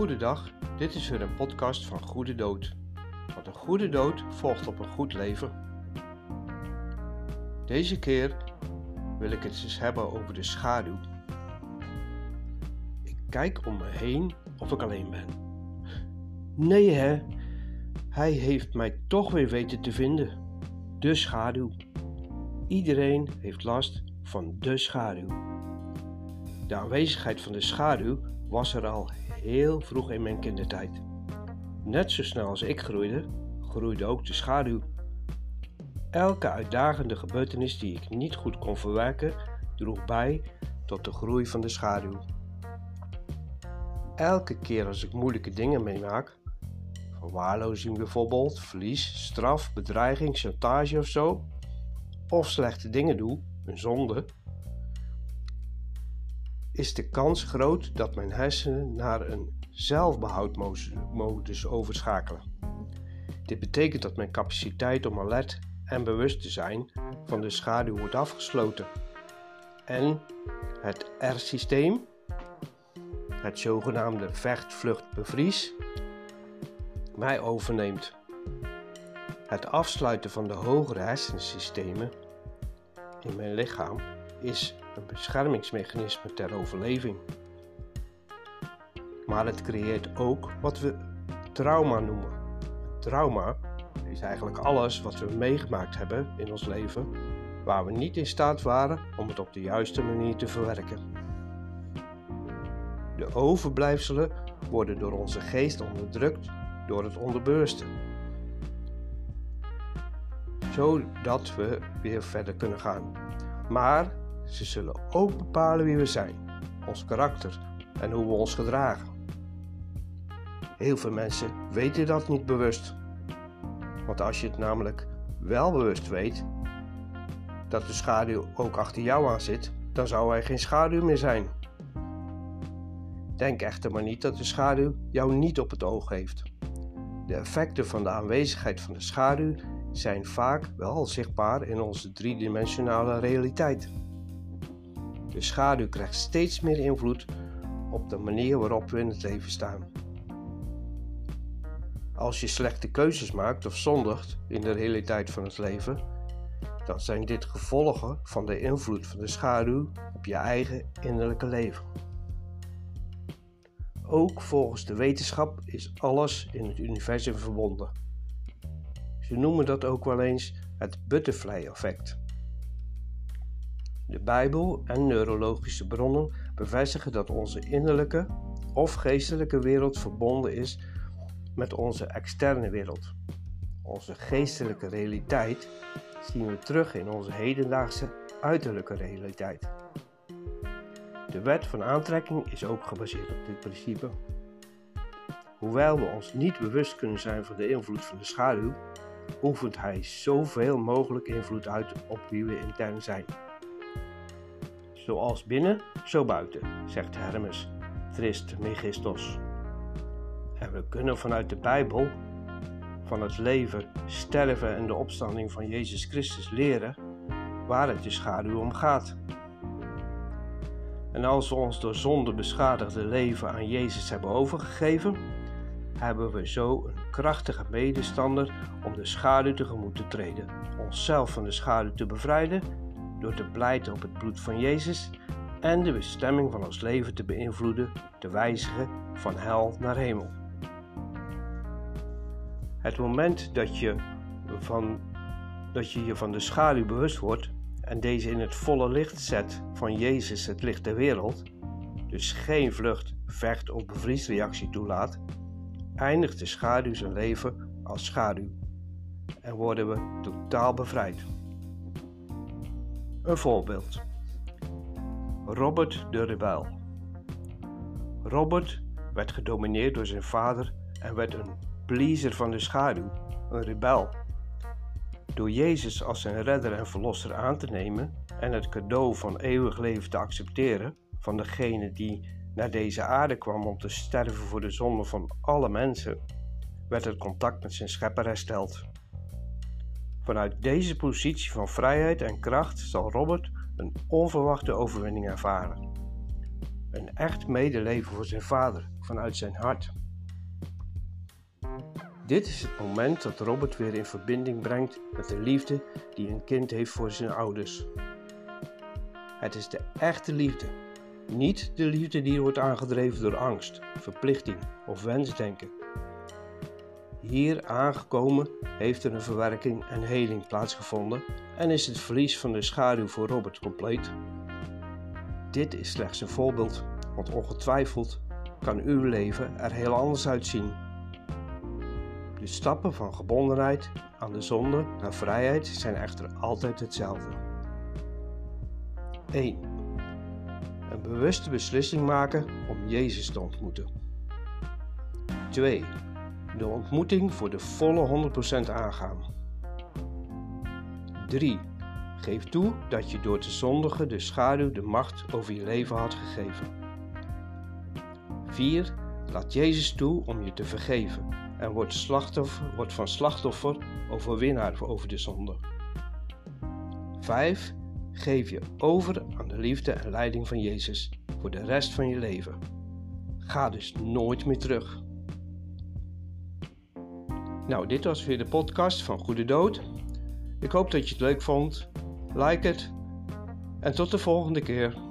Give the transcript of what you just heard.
Goedendag, dit is weer een podcast van Goede Dood. Want een goede dood volgt op een goed leven. Deze keer wil ik het eens hebben over de schaduw. Ik kijk om me heen of ik alleen ben. Nee hè, hij heeft mij toch weer weten te vinden. De schaduw. Iedereen heeft last van de schaduw. De aanwezigheid van de schaduw was er al heel vroeg in mijn kindertijd. Net zo snel als ik groeide, groeide ook de schaduw. Elke uitdagende gebeurtenis die ik niet goed kon verwerken, droeg bij tot de groei van de schaduw. Elke keer als ik moeilijke dingen meemaak, verwaarlozing bijvoorbeeld, verlies, straf, bedreiging, chantage of zo, of slechte dingen doe, een zonde, is de kans groot dat mijn hersenen naar een zelfbehoudmodus overschakelen. Dit betekent dat mijn capaciteit om alert en bewust te zijn van de schaduw wordt afgesloten en het R-systeem, het zogenaamde vecht, vlucht, bevries, mij overneemt. Het afsluiten van de hogere hersensystemen in mijn lichaam is een beschermingsmechanisme ter overleving. Maar het creëert ook wat we trauma noemen. Trauma is eigenlijk alles wat we meegemaakt hebben in ons leven waar we niet in staat waren om het op de juiste manier te verwerken. De overblijfselen worden door onze geest onderdrukt door het onderbewuste. Zodat we weer verder kunnen gaan. Maar ze zullen ook bepalen wie we zijn, ons karakter en hoe we ons gedragen. Heel veel mensen weten dat niet bewust. Want als je het namelijk wel bewust weet dat de schaduw ook achter jou aan zit, dan zou er geen schaduw meer zijn. Denk echter maar niet dat de schaduw jou niet op het oog heeft. De effecten van de aanwezigheid van de schaduw zijn vaak wel zichtbaar in onze driedimensionale realiteit. De schaduw krijgt steeds meer invloed op de manier waarop we in het leven staan. Als je slechte keuzes maakt of zondigt in de realiteit van het leven, dan zijn dit gevolgen van de invloed van de schaduw op je eigen innerlijke leven. Ook volgens de wetenschap is alles in het universum verbonden. Ze noemen dat ook wel eens het butterfly-effect. De Bijbel en neurologische bronnen bevestigen dat onze innerlijke of geestelijke wereld verbonden is met onze externe wereld. Onze geestelijke realiteit zien we terug in onze hedendaagse uiterlijke realiteit. De wet van aantrekking is ook gebaseerd op dit principe. Hoewel we ons niet bewust kunnen zijn van de invloed van de schaduw, oefent hij zoveel mogelijk invloed uit op wie we intern zijn. Zoals binnen, zo buiten, zegt Hermes Trismegistos. En we kunnen vanuit de Bijbel, van het leven, sterven en de opstanding van Jezus Christus leren waar het de schaduw om gaat. En als we ons door zonde beschadigde leven aan Jezus hebben overgegeven, hebben we zo een krachtige medestander om de schaduw tegemoet te treden, onszelf van de schaduw te bevrijden door te pleiten op het bloed van Jezus en de bestemming van ons leven te beïnvloeden, te wijzigen van hel naar hemel. Het moment dat je, van, dat je je van de schaduw bewust wordt en deze in het volle licht zet van Jezus, het licht der wereld, dus geen vlucht, vecht of bevriesreactie toelaat, eindigt de schaduw zijn leven als schaduw en worden we totaal bevrijd. Een voorbeeld. Robert de Rebel. Robert werd gedomineerd door zijn vader en werd een pleaser van de schaduw, een rebel. Door Jezus als zijn redder en verlosser aan te nemen en het cadeau van eeuwig leven te accepteren van degene die naar deze aarde kwam om te sterven voor de zonde van alle mensen, werd het contact met zijn schepper hersteld. Vanuit deze positie van vrijheid en kracht zal Robert een onverwachte overwinning ervaren. Een echt medeleven voor zijn vader vanuit zijn hart. Dit is het moment dat Robert weer in verbinding brengt met de liefde die een kind heeft voor zijn ouders. Het is de echte liefde, niet de liefde die wordt aangedreven door angst, verplichting of wensdenken. Hier aangekomen heeft er een verwerking en heling plaatsgevonden en is het verlies van de schaduw voor Robert compleet. Dit is slechts een voorbeeld, want ongetwijfeld kan uw leven er heel anders uitzien. De stappen van gebondenheid aan de zonde naar vrijheid zijn echter altijd hetzelfde. 1. Een bewuste beslissing maken om Jezus te ontmoeten. 2 de ontmoeting voor de volle 100% aangaan. 3. Geef toe dat je door te zondigen de schaduw de macht over je leven had gegeven. 4. Laat Jezus toe om je te vergeven en word, slachtoffer, van slachtoffer overwinnaar over de zonde. 5. Geef je over aan de liefde en leiding van Jezus voor de rest van je leven. Ga dus nooit meer terug. Nou, dit was weer de podcast van Goede Dood. Ik hoop dat je het leuk vond. Like het en tot de volgende keer.